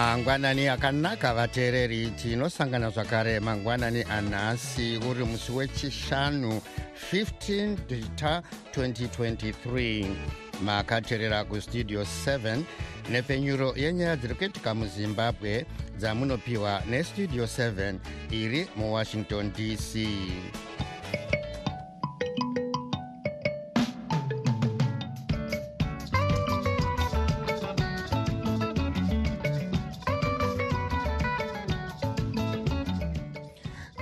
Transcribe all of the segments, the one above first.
mangwanani akanaka vateereri tinosangana zvakare. Mangwanani anhasi uri musi wechishanu 15 dita 2023 makateerera kustudio 7 nepfenyuro yenyaya dziri kuitika muzimbabwe dzamunopiwa nestudio 7 iri muwashington dc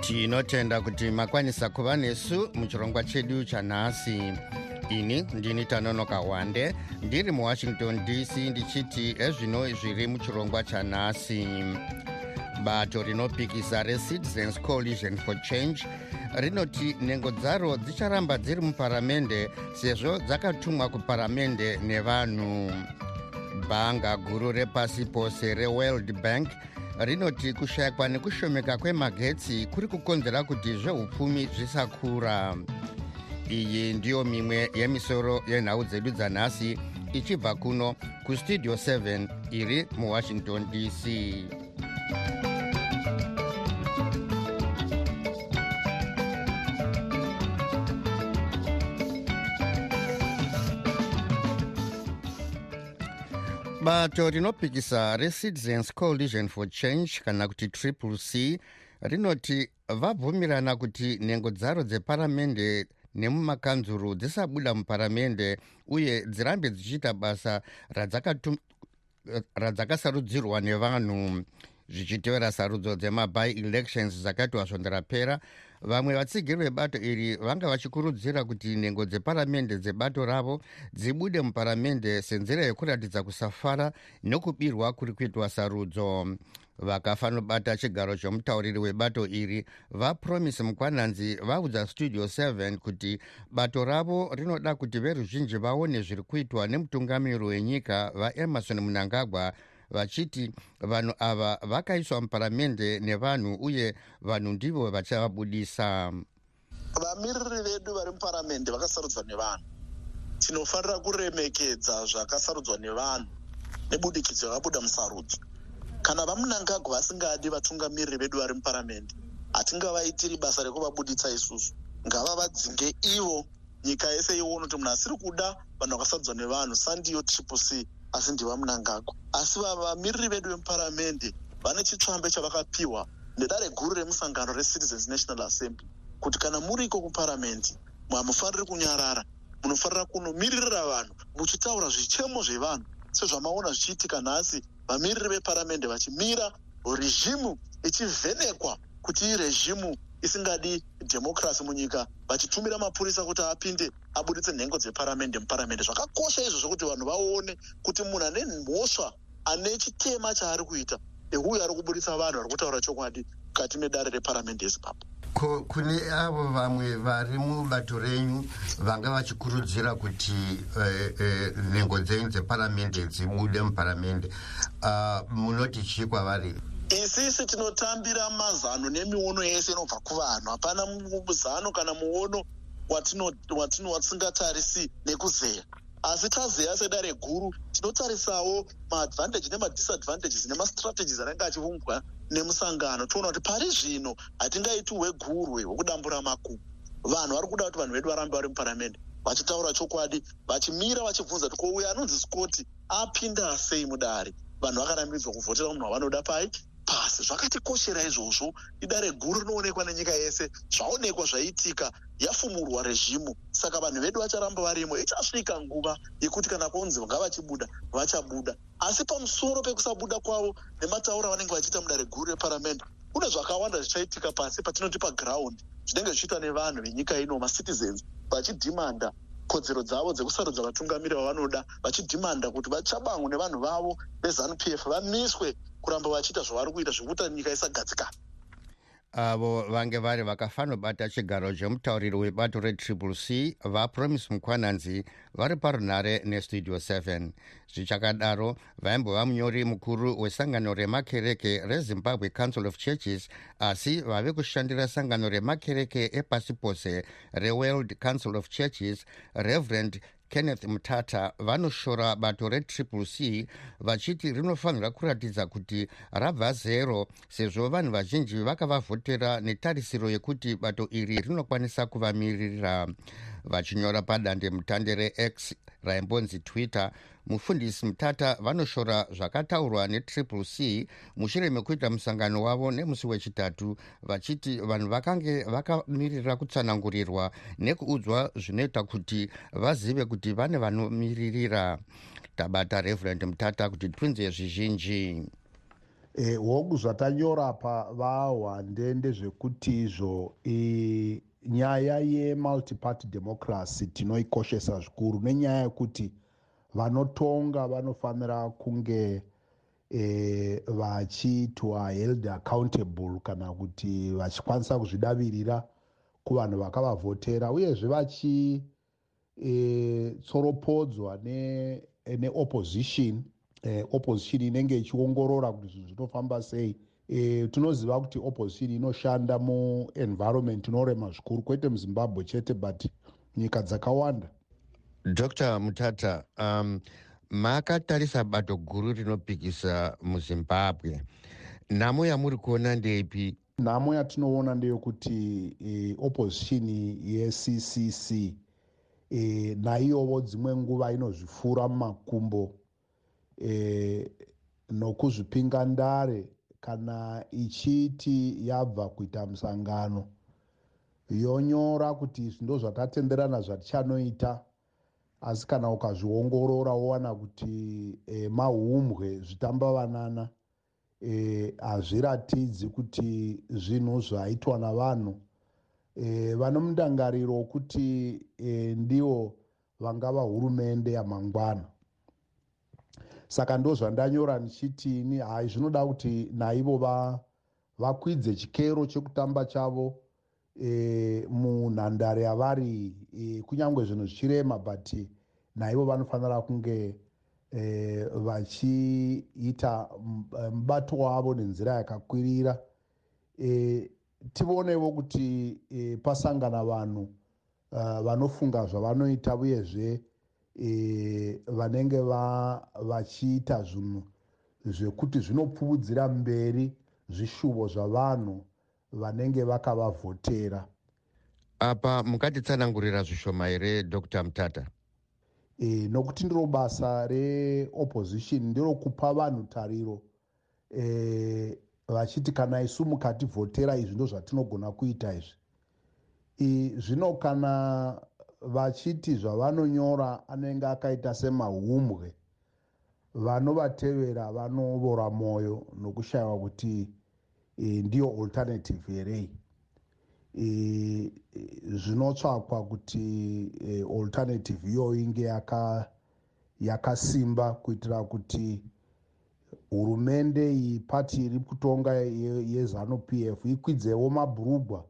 tinotenda kuti makwanisa kuva nesu muchirongwa chedu chanhasi. Ini ndini tanonoka wande ndiri muwashington dc ndichiti ezvino zviri muchirongwa chanhasi. Bato rinopikisa recitizens coalition for change rinoti nhengo dzaro dzicharamba dziri muparamende sezvo dzakatumwa kuparamende nevanhu. Bhanga guru repasi pose reworld bank rinoti kushayikwa nekushomeka kwemagetsi kuri kukonzera kuti zveupfumi zvisakura. Iyi ndiyo mimwe yemisoro yenhau dzedu dzanhasi ichibva kuno kustudio 7 iri muwashington dc bato rinopikisa recitizens coalition for change kana kuti triple c rinoti vabvumirana kuti nhengo dzaro dzeparamende nemumakanzuru dzisabuda muparamende uye dzirambe dzichiita basa radzakasarudzirwa nevanhu zvichitevera sarudzo dzemaby elections dzakaitwa svondo rapera vamwe vatsigiri vebato iri vanga vachikurudzira kuti nhengo dzeparamende dzebato ravo dzibude muparamende senzira yekuratidza kusafara nokubirwa kuri kuitwa sarudzo. Vakafanobata chigaro chomutauriri webato iri vapromisi mukwananzi vaudza studio 7 kuti bato ravo rinoda kuti veruzhinji vaone zviri kuitwa nemutungamiri wenyika vaemarson munangagwa vachiti vanhu ava vakaiswa muparamende nevanhu uye vanhu ndivo vachavabudisa. Vamiriri vedu vari muparamende vakasarudzwa nevanhu. Tinofanira kuremekedza zvakasarudzwa nevanhu nebudikidzo yakabuda musarudzo. Kana vamunangagwa vasingadi vatungamiriri vedu vari muparamende hatingavaitiri basa rekuvabuditsa isusu. Ngavavadzinge ivo nyika yese ione kuti munhu asiri kuda vanhu vakasarudzwa nevanhu. Sandiyo triple c asi ndivamunangagwa asi vamiriri vedu vemuparamende vane chitsvambe chavakapiwa nedare guru remusangano recitizens national assembly kuti kana muriko kuparamendi hamufaniri kunyarara munofanira kunomiririra vanhu muchitaura zvichemo zvevanhu sezvamaona zvichiitika nhasi vamiriri veparamende vachimira rezhimu ichivhenekwa kuti irezhimu isingadi dhemokirasi munyika vachitumira mapurisa kuti apinde abuditse nhengo dzeparamende muparamende. Zvakakosha izvozvo kuti vanhu vaone kuti munhu ane mhosva ane chitema chaari kuita euyo ari kubudisa vanhu vari kutaura chokwadi mukati medare reparamende yezimbabwe. Kune avo vamwe vari mubato renyu vanga vachikurudzira kuti eh, eh, nhengo dzenyu dzeparamende dzibude muparamende? Ah, munoti chii kwavari isisi tinotambira mazano nemiono yese inobva kuvanhu. Hapana muzano kana muono watisingatarisi nekuzeya. Asi tazeya sedare guru tinotarisawo maadvantage nemadisadvantages nemastrategies anenge achiumbwa nemusangano. Toona kuti pari zvino hatingaiti hwegurwe hwekudambura makumu vanhu vari kuda kuti vanhu vedu varambe vari muparamende vachitaura chokwadi vachimira vachibvunza kuti kouyo anonzi scoti apinda sei mudare. Vanhu vakarambidzwa kuvhotera munhu wavanoda pai pasi. Zvakatikoshera izvozvo. Idare guru rinoonekwa nenyika yese. Zvaonekwa zvaiitika yafumurwa rezhimu saka vanhu vedu vacharamba varimo. Ichasvika nguva yekuti kana kunzi ngavachibuda vachabuda. Asi pamusoro pekusabuda kwavo nematauro avanenge vachiita mudare guru reparamende kune zvakawanda zvichaitika pasi patinoti pagraundi zvinenge zvichiitwa nevanhu venyika ino macitizens vachidhimanda kodzero dzavo dzekusarudza vatungamiri vavanoda vachidhimanda kuti vachabangwe nevanhu vavo vezanup f vamiswe kuramba vachiita zvavari kuita zvekuita nyika isagadzikana avo vange vari vakafanobata chigaro chemutauriri webato retriple c vapromise mukwananzi vari parunhare nestudio 7 zvichakadaro vaimbova munyori mukuru wesangano remakereke rezimbabwe council of churches asi vave kushandira sangano remakereke epasi pose reworld council of churches reverend kenneth mutata vanoshora bato retriple c vachiti rinofanira kuratidza kuti rabva zero sezvo vanhu vazhinji vakavavhotera netarisiro yekuti bato iri rinokwanisa kuvamirira vachinyora padandemutande rex raimbonzi twitter mufundisi mutata vanoshora zvakataurwa netriple c mushure mekuita musangano wavo nemusi wechitatu vachiti vanhu vakange vakamirira kutsanangurirwa nekuudzwa zvinoita kuti vazive kuti vane vanomiririra. Tabata reverend mutata kuti twinze zvizhinji. E, hogu zvatanyora pa vahwande ndezvekuti izvo e, nyaya yemultiparty democracy tinoikoshesa zvikuru nenyaya yekuti vanotonga vanofanira kunge e, vachiitwa held accountable kana kuti vachikwanisa kuzvidavirira kuvanhu vakavavhotera uyezve vachitsoropodzwa e, neopposition ne e, opposition inenge ichiongorora kuti zvinhu zvinofamba sei e, tinoziva kuti opposition inoshanda muenvironment inorema zvikuru kwete muzimbabwe chete but nyika dzakawanda. Dr mutata um, makatarisa bato guru rinopikisa muzimbabwe. Nhamo yamuri kuona ndeipi? Nhamo yatinoona ndeyekuti e, opposition yeccc e, naiyovo dzimwe nguva inozvifura mumakumbo e, nokuzvipinga ndare kana ichiti yabva kuita musangano. Yonyora kuti izvi ndo zvatatenderana zvatichanoita asi kana ukazviongorora wowana kuti e, maumbwe zvitambavanana e, hazviratidzi e, kuti zvinhu zvaitwa navanhu. E, vano mundangariro wokuti e, ndivo vangava hurumende yamangwana saka ndo zvandanyora ndichitini hai zvinoda kuti naivo vakwidze chikero chekutamba chavo e, munhandare yavari e, kunyange zvinhu zvichirema but naivo vanofanira kunge e, vachiita mubato wavo nenzira yakakwirira. E, tivoonevo kuti e, pasangana vanhu vanofunga zvavanoita uyezve e, vanenge vachiita zvinhu zvekuti zvinopfuudzira mberi zvishuvo zvavanhu vanenge vakavavhotera. Apa mukatitsanangurira zvishoma here dr mutata e, nokuti ndiro basa reopposition nderokupa vanhu tariro. E, vachiti kana isu mukativhotera izvi ndo zvatinogona kuita izvi. E, zvino kana vachiti zvavanonyora anenge akaita semahumbwe vanovatevera vanovora mwoyo nokushayiwa kuti e, ndiyo alternative here e, zvinotsvakwa kuti e, alternative iyoyo inge yakasimba yaka kuitira kuti hurumende iyi pati iri kutonga yezanup f ikwidzewo mabhurugwa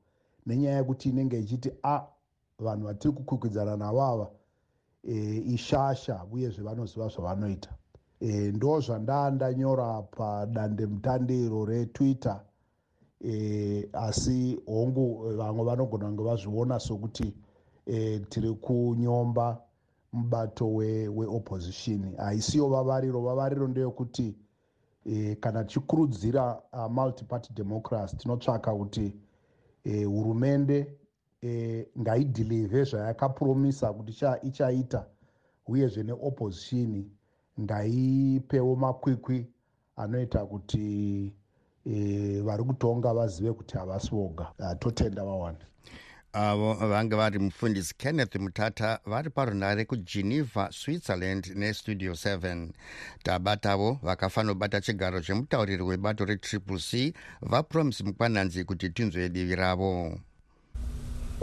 nenyaya yekuti inenge ichiti a vanhu vatiri kukwikwidzana navava e, ishasha uyezve vanoziva zvavanoita. E, ndo zvandaa ndanyora padandemutandiro retwitter e, asi hongu vamwe vanogona kunge vazviona sokuti e, tiri kunyomba mubato weopposition we haisiyo vavariro vavariro ndeyekuti e, kana tichikurudzira uh, multiparty democracy tinotsvaka kuti hurumende e, ngaidhilivhe zvayakapromisa kuti ichaita uyezve neopposition ngaipewo makwikwi anoita kuti e, vari kutonga vazive kuti havasi voga. Totenda vawanda avo vange vari mufundisi kenneth mutata vari parunare kugeneva switzerland nestudio 7 tabatavo vakafanobata chigaro chemutauriri webato retriple c vapromise mukwananzi kuti tinzwe divi ravo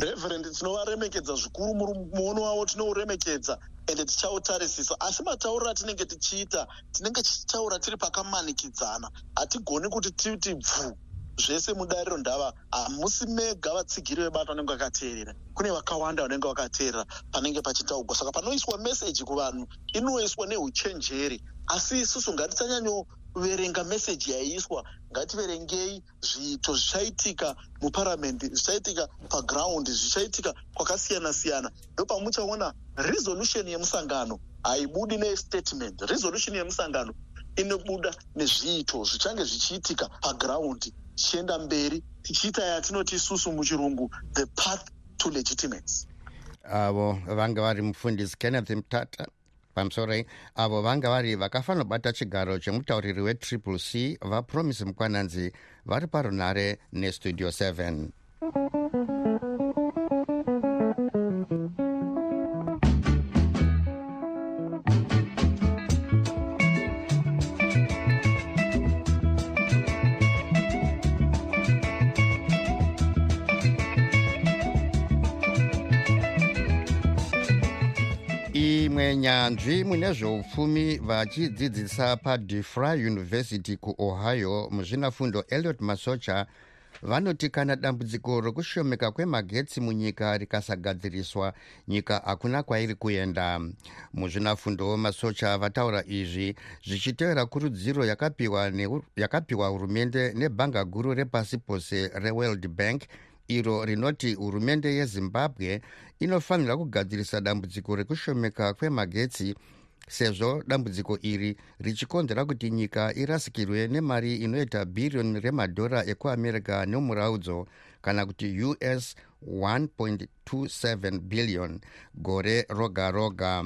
reverend tinovaremekedza zvikuru muono wavo tinouremekedza ende tichautarisisa asi matauriro atinenge tichiita tinenge tichitaura tiri pakamanikidzana hatigoni kuti titi bvu zvese mudariro ndava hamusi mega vatsigiri vebato vanenge vakateerera. Kune vakawanda vanenge vakateerera panenge pachitaugwa. Saka panoiswa meseji kuvanhu inoiswa neuchenjeri. Asi isusu ngatisanyanyo kuverenga meseji yaiiswa. Ngativerengei zviito zvichaitika muparamendi zvichaitika pagiraundi zvichaitika kwakasiyana siyana ndopamuchaona resolution yemusangano haibudi nestatement. Resolution yemusangano inobuda nezviito zvichange zvichiitika pagiraundi tichienda mberi tichiita yatinoti isusu muchirungu the path to legitimacy avo vanga vari mufundisi kenneth mtata pamusoro avo vanga vari vakafanira kubata chigaro chemutauriri wetriple c vapromise mukwananzi vari parunhare nestudio 7 nyanzvi mune zveupfumi vachidzidzisa padefry university kuohio muzvinafundo eliot masocha vanoti kana dambudziko rokushomeka kwemagetsi munyika rikasagadziriswa nyika hakuna kwairi kuenda. Muzvinafundo masocha vataura izvi zvichitevera kurudziro yakapiwa hurumende nebhanga guru repasi pose reworld bank iro rinoti hurumende yezimbabwe inofanira kugadzirisa dambudziko rekushomeka kwemagetsi sezvo dambudziko iri richikonzera kuti nyika irasikirwe nemari inoita bhiriyoni remadhora ekuamerica nemuraudzo kana kuti us 1.27 billion. Gore roga roga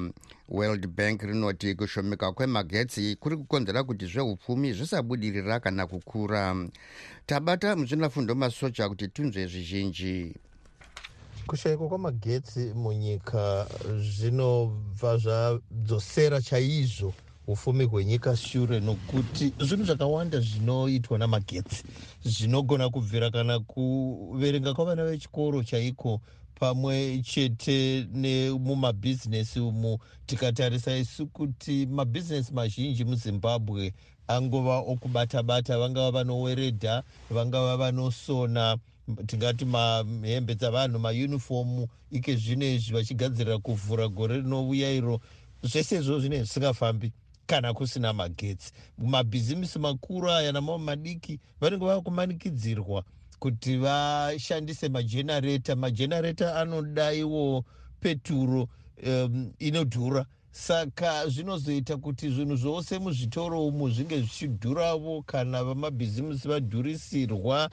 world bank rinoti kushomeka kwemagetsi kuri kukonzera kuti zveupfumi zvisabudirira kana kukura. Tabata muzvinafundo masocha kuti tunzwe zvizhinji. Kushayikwa kwamagetsi munyika zvinobva zvadzosera chaizvo ufumi hwenyika shure nokuti zvinhu zvakawanda zvinoitwa namagetsi zvinogona kubvira kana kuverenga kwavana vechikoro chaiko pamwe chete nemumabhizinesi umu. Tikatarisa isu kuti mabhizinesi mazhinji muzimbabwe angova okubata bata vangava vanoweredha vangava vanosona tingati mahembe dzavanhu mayunifomu ike zvino izvi vachigadzirira kuvhura gore rinouya iro. Zvese izvozvo zvinenge zvisingafambi kana kusina magetsi. Mabhizimisi makuru aya namamwe madiki vanenge vava kumanikidzirwa kuti vashandise majenareta majenareta anoda iwo peturo um, inodhura. Saka zvinozoita kuti zvinhu zvose muzvitoro umu zvinge zvichidhuravo kana vamabhizimisi vadhurisirwa.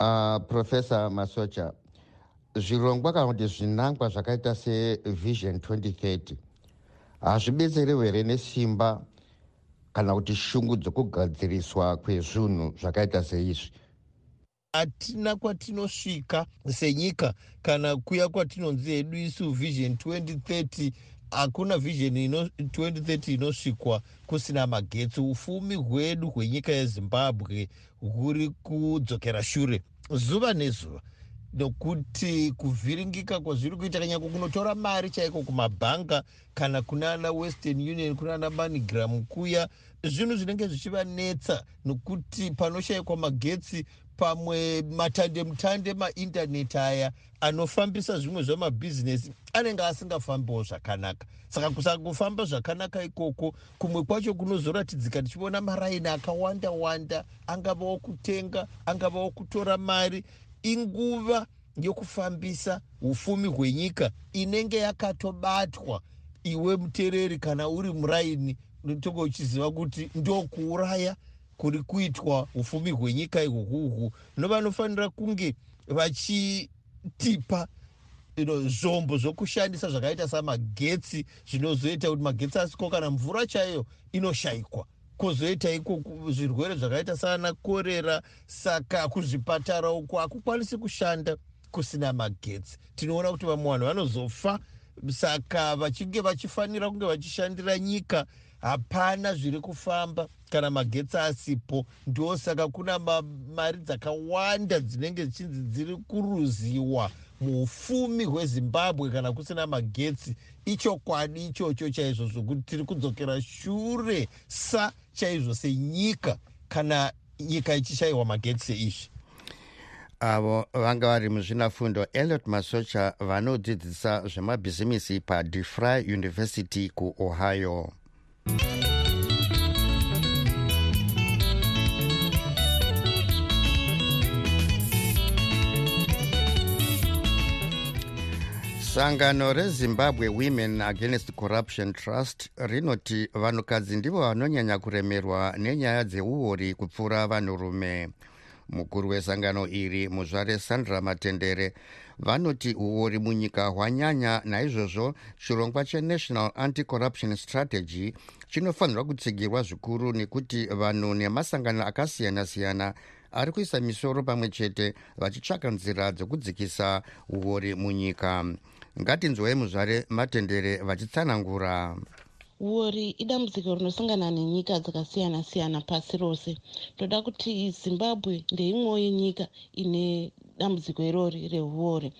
Uh, profesa masocha zvirongwa kana kuti zvinangwa zvakaita sevision 2030 hazvibetserewo here nesimba kana kuti shungu dzokugadziriswa kwezvinhu zvakaita seizvi. Hatina kwatinosvika senyika kana kuya kwatinonzi hedu isu vision 2030 hakuna vision 2030 inosvikwa kusina magetsi. Ufumi hwedu hwenyika yezimbabwe huri kudzokera shure zuva nezuva nokuti kuvhiringika kwazviri kuita kanyako kunotora mari chaiko kumabhanga kana kunana western union kunana manigram kuya zvinhu zvinenge zvichivanetsa nokuti panoshayikwa magetsi pamwe matande mutande maindaneti aya anofambisa zvimwe zvamabhizinesi anenge asingafambiwo zvakanaka. Saka kusangofamba zvakanaka ikoko kumwe kwacho kunozoratidzika tichiona maraini akawanda wanda angavawo kutenga angavawo kutora mari inguva yokufambisa ufumi hwenyika inenge yakatobatwa. Iwe muteereri kana uri muraini tonge uchiziva kuti ndokuuraya kuri kuitwa ufumi hwenyika ihwohwohwo. Novanofanira kunge vachitipa zvombo zvokushandisa zvakaita samagetsi zvinozoita kuti magetsi asiko kana mvura chaiyo inoshayikwa kwozoita iko zvirwere zvakaita sana korera saka kuzvipatara uko hakukwanisi kushanda kusina magetsi. Tinoona kuti vamwe vanhu vanozofa saka vachinge vachifanira kunge vachishandira nyika hapana zviri kufamba kana magetsi asipo. Ndosaka kuna mari dzakawanda dzinenge dzichinzi dziri kuruziwa muufumi hwezimbabwe kana kusina magetsi. Ichokwadi ichocho chaizvo zvokuti tiri kudzokera shure sa chaizvo senyika kana nyika ichishayiwa magetsi seizvi. Avo vanga vari muzvinafundo eliot masocha vanodzidzisa zvemabhizimisi padefry university kuohio sangano rezimbabwe women against corruption trust rinoti vanhukadzi ndivo vanonyanya kuremerwa nenyaya dzeuori kupfuura vanhurume. Mukuru wesangano iri muzvare sandra matendere vanoti uori munyika hwanyanya naizvozvo chirongwa chenational anti-corruption strategy chinofanirwa kutsigirwa zvikuru nekuti vanhu nemasangano akasiyana-siyana ari kuisa misoro pamwe chete vachitsvaka nzira dzokudzikisa uori munyika ngatinzwei muzvare matendere vachitsanangura. Uori idambudziko rinosangana nenyika dzakasiyana-siyana pasi rose. Toda kuti zimbabwe ndeimwewo yenyika ine dambudziko irori reuori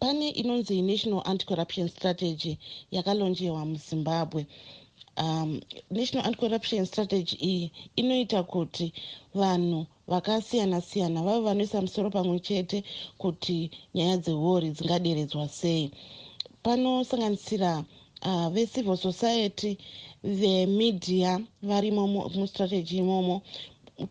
pane inonzi national anticorruption strategy yakalonjewa muzimbabwe um, national anticorruption strategy iyi inoita kuti vanhu vakasiyana-siyana vave vanoisa musoro pamwe chete kuti nyaya dzeuori dzingaderedzwa sei. Panosanganisira uh, vecivil society vemedia varimo mustrategy imomo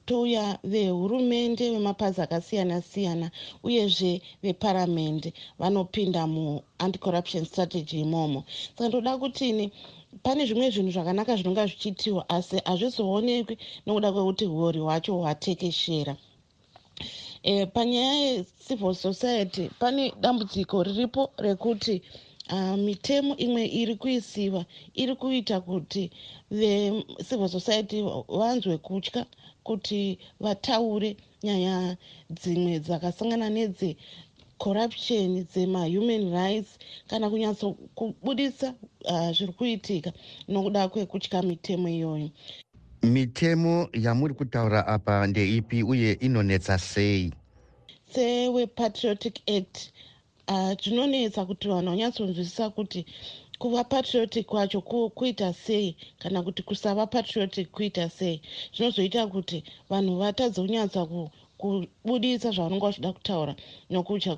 touya vehurumende vemapazi akasiyana-siyana uyezve veparamende vanopinda muanticorruption strategy imomo. Saka ndoda kutini pane zvimwe zvinhu zvakanaka zvinonga zvichiitiwa asi hazvizoonekwi nokuda kwekuti uori hwacho hwatekeshera. E, panyaya yecivil society pane dambudziko riripo rekuti uh, mitemo imwe iri kuisiwa iri kuita kuti vecivil society vanzwe kutya kuti vataure nyaya dzimwe dzakasangana nedze corruption dzemahuman rights kana kunyatsokubudisa uh, zviri kuitika nokuda kwekutya mitemo iyoyo. Mitemo yamuri kutaura apa ndeipi uye inonetsa sei? Sewepatriotic act uh, zvinonetsa kuti vanhu vanyatsonzwisisa kuti kuva patriotic kwacho kuita sei kana kuti kusava patriotic kuita sei. Zvinozoita kuti vanhu vatadze kunyatsa kubudisa zvavanonga vachida kutaura nokutya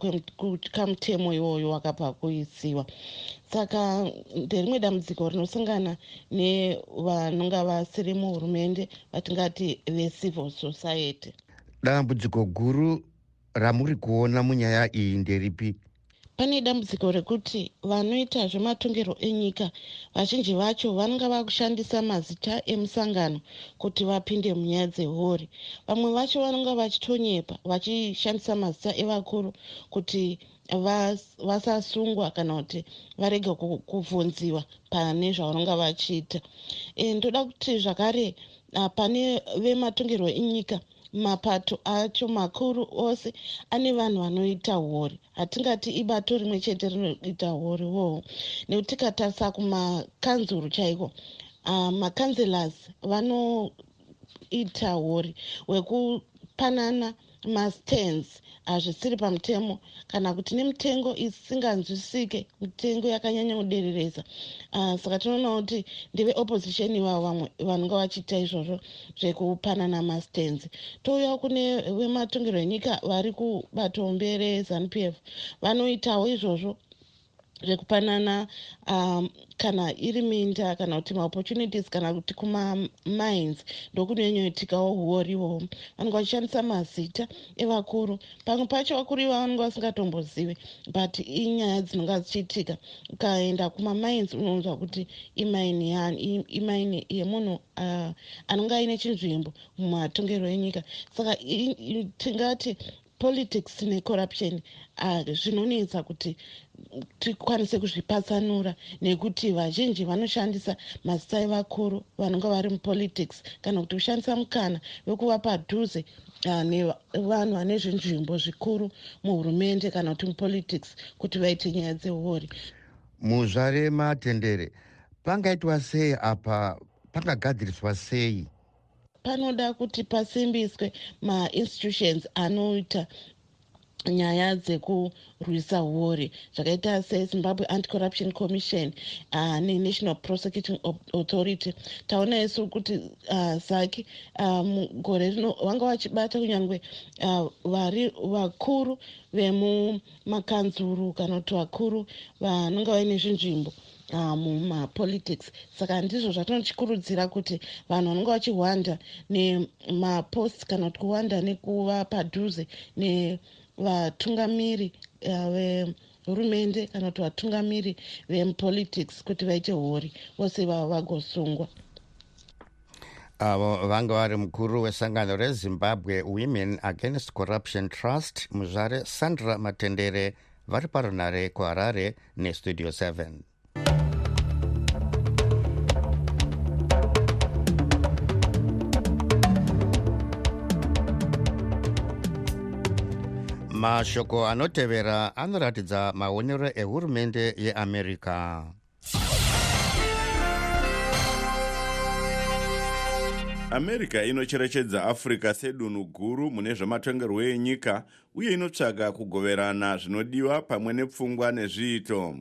kamutemo iwoyo wakabva kuisiwa. Saka nderimwe dambudziko rinosangana nevanonga vasiri muhurumende vatingati vecivil society. Dambudziko guru ramuri kuona munyaya iyi nderipi pane dambudziko rekuti vanoita zvematongerwo enyika vazhinji vacho vanonga vakushandisa mazita emusangano kuti vapinde munyaya dzehori vamwe vacho vanonga vachitonyepa vachishandisa mazita evakuru kuti vasasungwa kana kuti varege kubvunziwa pane zvavanonga vachiita. E, ndoda kuti zvakare pane vematongerwo enyika mapato acho makuru ose ane vanhu vanoita hori hatingati ibato rimwe chete rinoita hori wowo nekuti tikatarisa kumakanzuru chaiko uh, makanzelas vanoita hori wekupanana mastands hazvisiri pamutemo. Kana kuti nemitengo isinganzwisike mitengo yakanyanya kudereresa. Uh, saka tinoona kuti ndeve opposition ivavo vamwe vanonga vachiita izvozvo zvekupanana mastands touyawo kune vematongerwo enyika vari kubatombe rezanup f vanoitawo izvozvo zvekupanana um, kana iri minda kana kuti maopportunities kana kuti kumamines ndokunonyoitikawo huoriwo. Vanonga vachishandisa mazita evakuru. Pamwe pacho vakuru iva vanonga vasingatombozivi but inyaya dzinonga dzichiitika ukaenda kumamines unonzwa kuti imaini yani imaini yemunhu uh, anonga aine chinzvimbo mumatongero enyika. Saka tingati politics necorruption zvinonetsa uh, kuti tikwanise kuzvipatsanura nekuti vazhinji vanoshandisa mazita evakuru vanonga vari mupolitics kana kuti kushandisa mukana wekuva padhuze uh, nevanhu vane zvinzvimbo zvikuru muhurumende kana kuti mupolitics kuti vaite nyaya dzeuori muzvare matendere pangaitwa sei apa pangagadziriswa sei? Panoda kuti pasimbiswe mainstitutions anoita nyaya dzekurwisa uori zvakaita sezimbabwe anticorruption commission uh, nenational prosecuting authority. Taona isu kuti uh, zaki uh, mugore rino vanga vachibata kunyange uh, vari vakuru vemumakanzuru kana kuti vakuru vanonga vaine zvinzvimbo uh, mumapolitics. Saka ndizvo zvatinochikurudzira kuti vanhu vanonga vachihwanda nemaposts kana kuti kuwanda nekuva padhuze ne vatungamiri hurumende kana kuti vatungamiri vemupolitics kuti vaite hori vose ivavo vagosungwa. Avo vanga vari mukuru wesangano rezimbabwe women against corruption trust muzvare sandra matendere vari parunare kuharare nestudio 7 mashoko anotevera anoratidza maonero ehurumende yeamerica. America inocherechedza africa sedunhu guru mune zvamatongerwo enyika uye inotsvaga kugoverana zvinodiwa pamwe nepfungwa nezviito.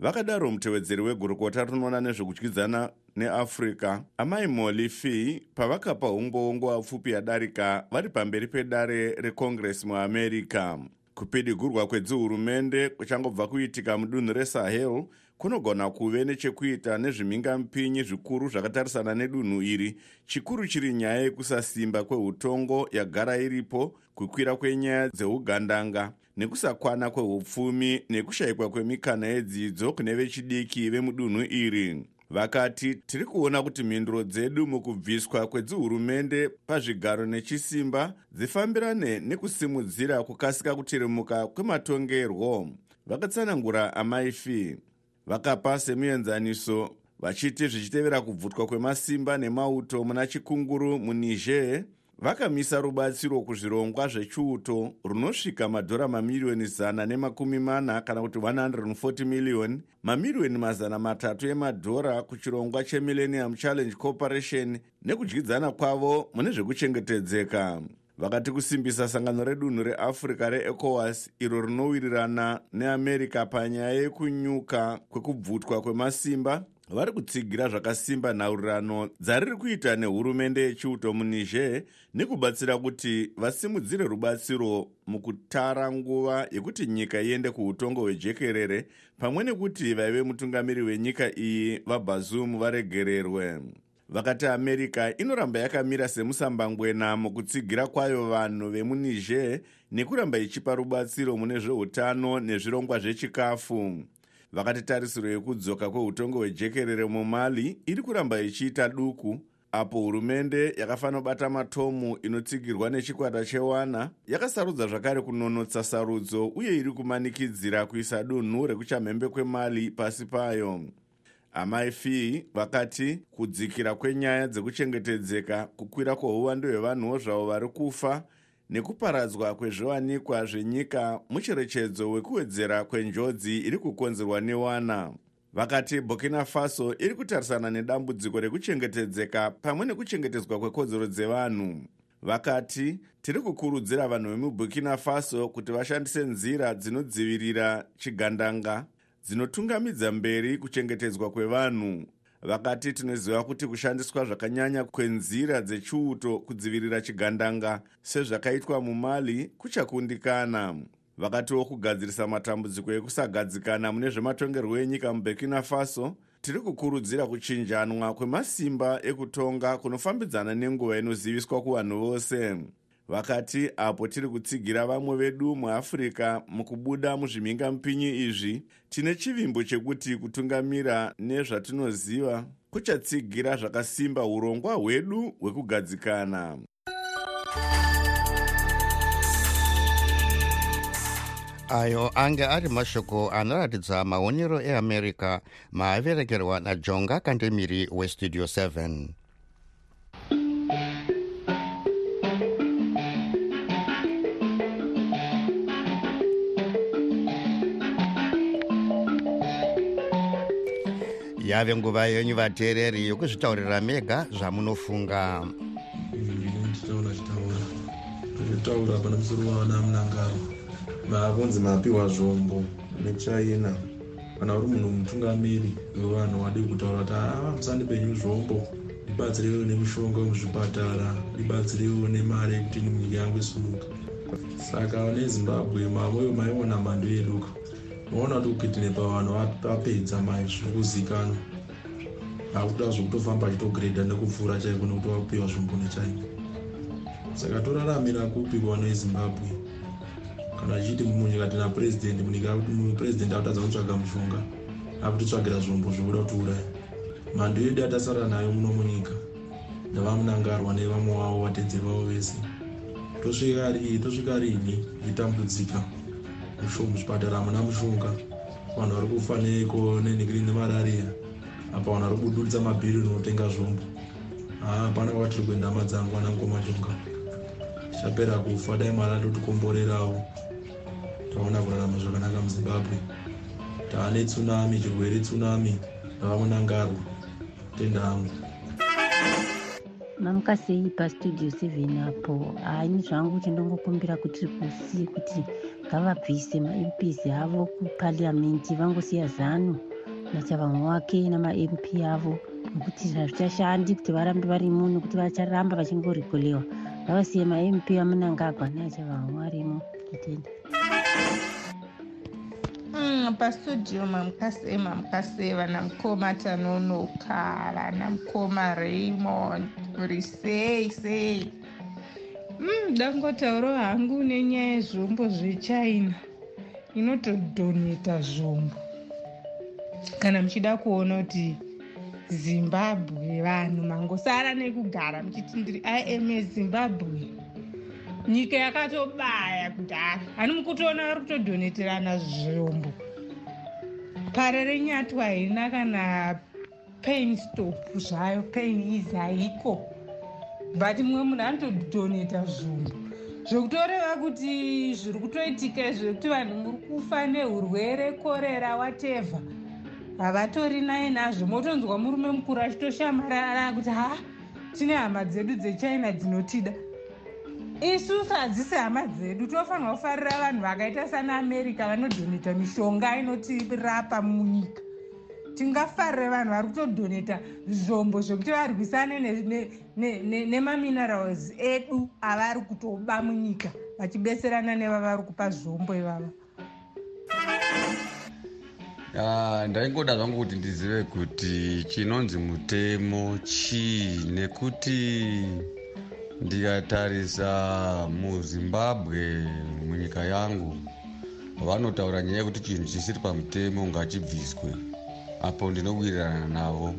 Vakadaro mutevedzeri wegurukota rinoona nezvekudyidzana neafrica amai moli fee pavakapa umbongo apfupi yadarika vari pamberi pedare recongress muamerica. Kupidigurwa kwedzihurumende kuchangobva kuitika mudunhu resahel kunogona kuve nechekuita nezvimhingamupinyi zvikuru zvakatarisana nedunhu iri chikuru chiri nyaya yekusasimba kweutongo yagara iripo kukwira kwenyaya dzeugandanga nekusakwana kweupfumi nekushayikwa kwemikana yedzidzo kune vechidiki vemudunhu iri vakati tiri kuona kuti mhinduro dzedu mukubviswa kwedzihurumende pazvigaro nechisimba dzifambirane nekusimudzira kukasika kutirimuka kwematongerwo. Vakatsanangura amaifi vakapa semuenzaniso vachiti zvichitevera kubvutwa kwemasimba nemauto muna chikunguru muniger vakamisa rubatsiro kuzvirongwa zvechiuto runosvika madhora mamiriyoni zana nemakumi mana kana kuti 140 miliyoni mamiriyoni mazana matatu emadhora kuchirongwa chemillennium challenge corporation nekudyidzana kwavo mune zvekuchengetedzeka. Vakati kusimbisa sangano redunhu reafrica reecowas iro rinowirirana neamerica panyaya yekunyuka kwekubvutwa kwemasimba vari kutsigira zvakasimba nhaurirano dzariri kuita nehurumende yechiuto muniger nekubatsira kuti vasimudzire rubatsiro mukutara nguva yekuti nyika iende kuutongo hwejekerere pamwe nekuti vaive mutungamiri wenyika iyi vabhazum varegererwe. Vakati america inoramba yakamira semusambangwena mukutsigira kwayo vanhu vemuniger nekuramba ichipa rubatsiro mune zveutano nezvirongwa zvechikafu vakati tarisiro yekudzoka kweutongo hwejekerere mumali iri kuramba ichiita duku apo hurumende yakafanira kubata matomu inotsigirwa nechikwata chewana yakasarudza zvakare kunonotsa sarudzo uye iri kumanikidzira kuisa dunhu rekuchamhembe kwemali pasi payo. Amai fee vakati kudzikira kwenyaya dzekuchengetedzeka kukwira kwouwando hwevanhuwo zvavo vari kufa nekuparadzwa kwezviwanikwa zvenyika mucherechedzo wekuwedzera kwenjodzi iri kukonzerwa newana. Vakati burkina faso iri kutarisana nedambudziko rekuchengetedzeka pamwe nekuchengetedzwa kwekodzero dzevanhu. Vakati tiri kukurudzira vanhu vemuburkina faso kuti vashandise nzira dzinodzivirira chigandanga dzinotungamidza mberi kuchengetedzwa kwevanhu vakati tinoziva kuti kushandiswa zvakanyanya kwenzira dzechiuto kudzivirira chigandanga sezvakaitwa mumali kuchakundikana. Vakatiwo kugadzirisa matambudziko ekusagadzikana mune zvematongerwo enyika muburkina faso tiri kukurudzira kuchinjanwa kwemasimba ekutonga kunofambidzana nenguva inoziviswa kuvanhu vose vakati apo tiri kutsigira vamwe vedu muafrica mukubuda muzvimhingamupinyi izvi tine chivimbo chekuti kutungamira nezvatinoziva kuchatsigira zvakasimba urongwa hwedu hwekugadzikana. Ayo ange ari mashoko anoratidza maonero eamerica maaverekerwa najonga kandemiri westudio 7 yave nguva yenyu vateereri yokuzvitaurira mega zvamunofunga. Nditaura chitaura. Nditaura pana musoro waana munangaro makonzi mapiwa zvombo nechina kana uri munhu mutungamiri wevanhu wadi kutaura kuti aa musandipenyu zvombo. Ndibatsireiwo nemishonga muzvipatara ndibatsireiwo nemari yekuti nyika yangu isumuka saka nezimbabwe mavoyo maiona mhando yeduka maona kuti kukitine pavanhu vapedza mai zviri kuzikanwa akuda zvokutofamba achitogredha nekupfuura chaiko nekuti vakupiwa zvombo nechaiko saka toraramira kupi kuvanhu vezimbabwe. Kana achiti munyika tina purezidendi munyika purezidendi akutadza kutsvaga mushonga akutitsvagira zvombo zvokuda kutiuraya. Mhando yedu yatasara nayo muno munyika ndavamunangarwa nevamwe wavo vatedzeri vavo vese. Tosvika rini ichitambudzika muzvipatara hamuna mushonga. Vanhu vari kufa neko nenhikiri nemarariya apa vanhu vari kubudurisa mabhiri rinotenga zvombo. Hapana kwatiri kuenda madzangu ana mukomashonga tichapera kufa dai mwari atotikomborerawo taona kurarama zvakanaka muzimbabwe. Taane tsunami chirwere tsunami ravamunangarwa tenda hangu. Mamukasei pastudio seven apo? Haini zvangu chandongokumbira kuti kuti ngavabvise mamps avo kupariamendi vangosiya zanu nachavamwe wake namamp avo nokuti hazvichashandi kuti varambe varimo nokuti vacharamba vachingorigolewa. Ngavasiye mamp amunangagwa neachavamwe varimo tatenda Mm, pastudio mamukase mamukase vana mukoma tanonoka vana mukoma raymond uri sei sei mm, dangotauro hangu nenyaya yezvombo zvechina. Inotodhoneta zvombo. Kana muchida kuona kuti zimbabwe vanhu mangosara nekugara muchiti ndiri ima zimbabwe. Nyika yakatobaya kudhara. Hani mukutoona vari kutodhoneterana zvombo. Pare renyatwa haina kana pain stop zvayo pain is haiko but mumwe munhu anotodhoneta zvombo zvokutoreva kuti zviri kutoitika zvekuti vanhu muri kufa neurwere korera watevha havatori naye nazvo. Motonzwa murume mukuru achitoshamarara kuti ha tine hama dzedu dzechina dzinotida. Isusu hadzisi hama dzedu. Tofanira kufarira vanhu vakaita sanaamerica vanodhoneta mishonga inotirapa munyika tingafarire vanhu vari kutodhoneta zvombo zvekuti varwisane nemaminerals edu avari kutoba munyika vachibeserana nevavari kupa zvombo ivava. Ndaingoda zvangu kuti ndizive kuti chinonzi mutemo chii nekuti ndikatarisa muzimbabwe munyika yangu vanotaura nyaya yekuti chinhu chisiri pamutemo ngachibviswe apo ndinowirirana navo.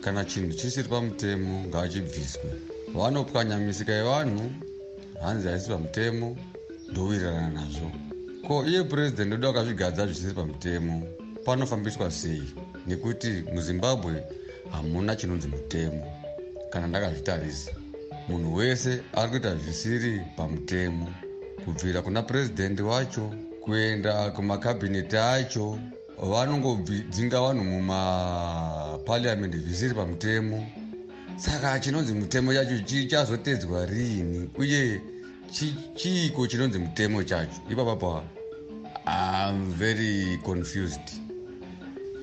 Kana chinhu chisiri pamutemo ngachibviswe vanopwanyamisika yevanhu hanzi haisi pamutemo ndowirirana nazvo. Ko iye purezidendi wedu akazvigadza zvisiri pamutemo? Panofambiswa sei? Nekuti muzimbabwe hamuna chinonzi mutemo. Kana ndakazvitarisa munhu wese ari kuita zvisiri pamutemo. Kubvira kuna purezidendi wacho kuenda kumakabhineti acho vanongodzinga vanhu mumapariamendi zvisiri pamutemo. Saka chinonzi mutemo chacho chichazotedzwa riini uye chiiko chinonzi mutemo chacho? Ipapapa am very confused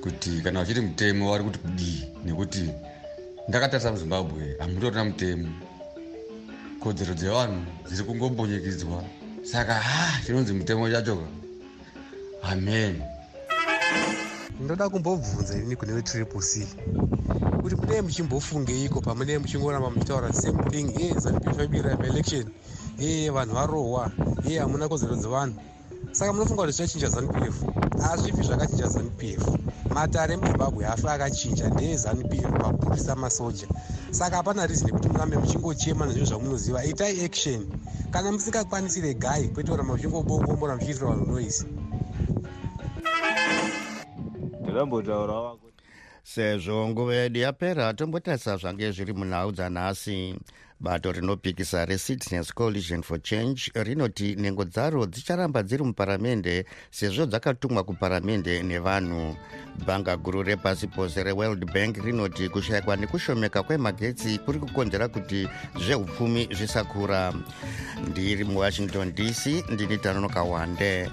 kuti kana vachiti mutemo vari kuti kudii nekuti ndakatarisa muzimbabwe hamutorina mutemo. Kodzero dzevanhu dziri kungombonyikidzwa saka ha chinonzi mutemo chacho amen ndoda kumbobvunza ini kune vetriple c. Kuti munee muchimbofungeiko pamunee muchingoramba muchitaura same thing e zanup fabira maelection e vanhu varohwa. E hamuna kodzero dzevanhu. Saka munofunga kuti zvichachinja zanup f hazvipi zvakachinja zanup f matare muzimbabwe hafi akachinja ndeezanup f mapurisa masoja. Saka hapana rizini kuti murambe muchingochema nezvino zvamunoziva. Itai action. Kana musingakwanisi regai kwete kuramba muchingobongombora muchiitira vanhu noisi ndirambotaurawo sezvo nguva yedu yapera tombotarisa zvange zviri munhau dzanhasi. Bato rinopikisa recitizens coalition for change rinoti nhengo dzaro dzicharamba dziri muparamende sezvo dzakatumwa kuparamende nevanhu. Bhanga guru repasi pose reworld bank rinoti kushayikwa nekushomeka kwemagetsi kuri kukonzera kuti zveupfumi zvisakura. Ndiri muwashington dc ndini tanonoka wande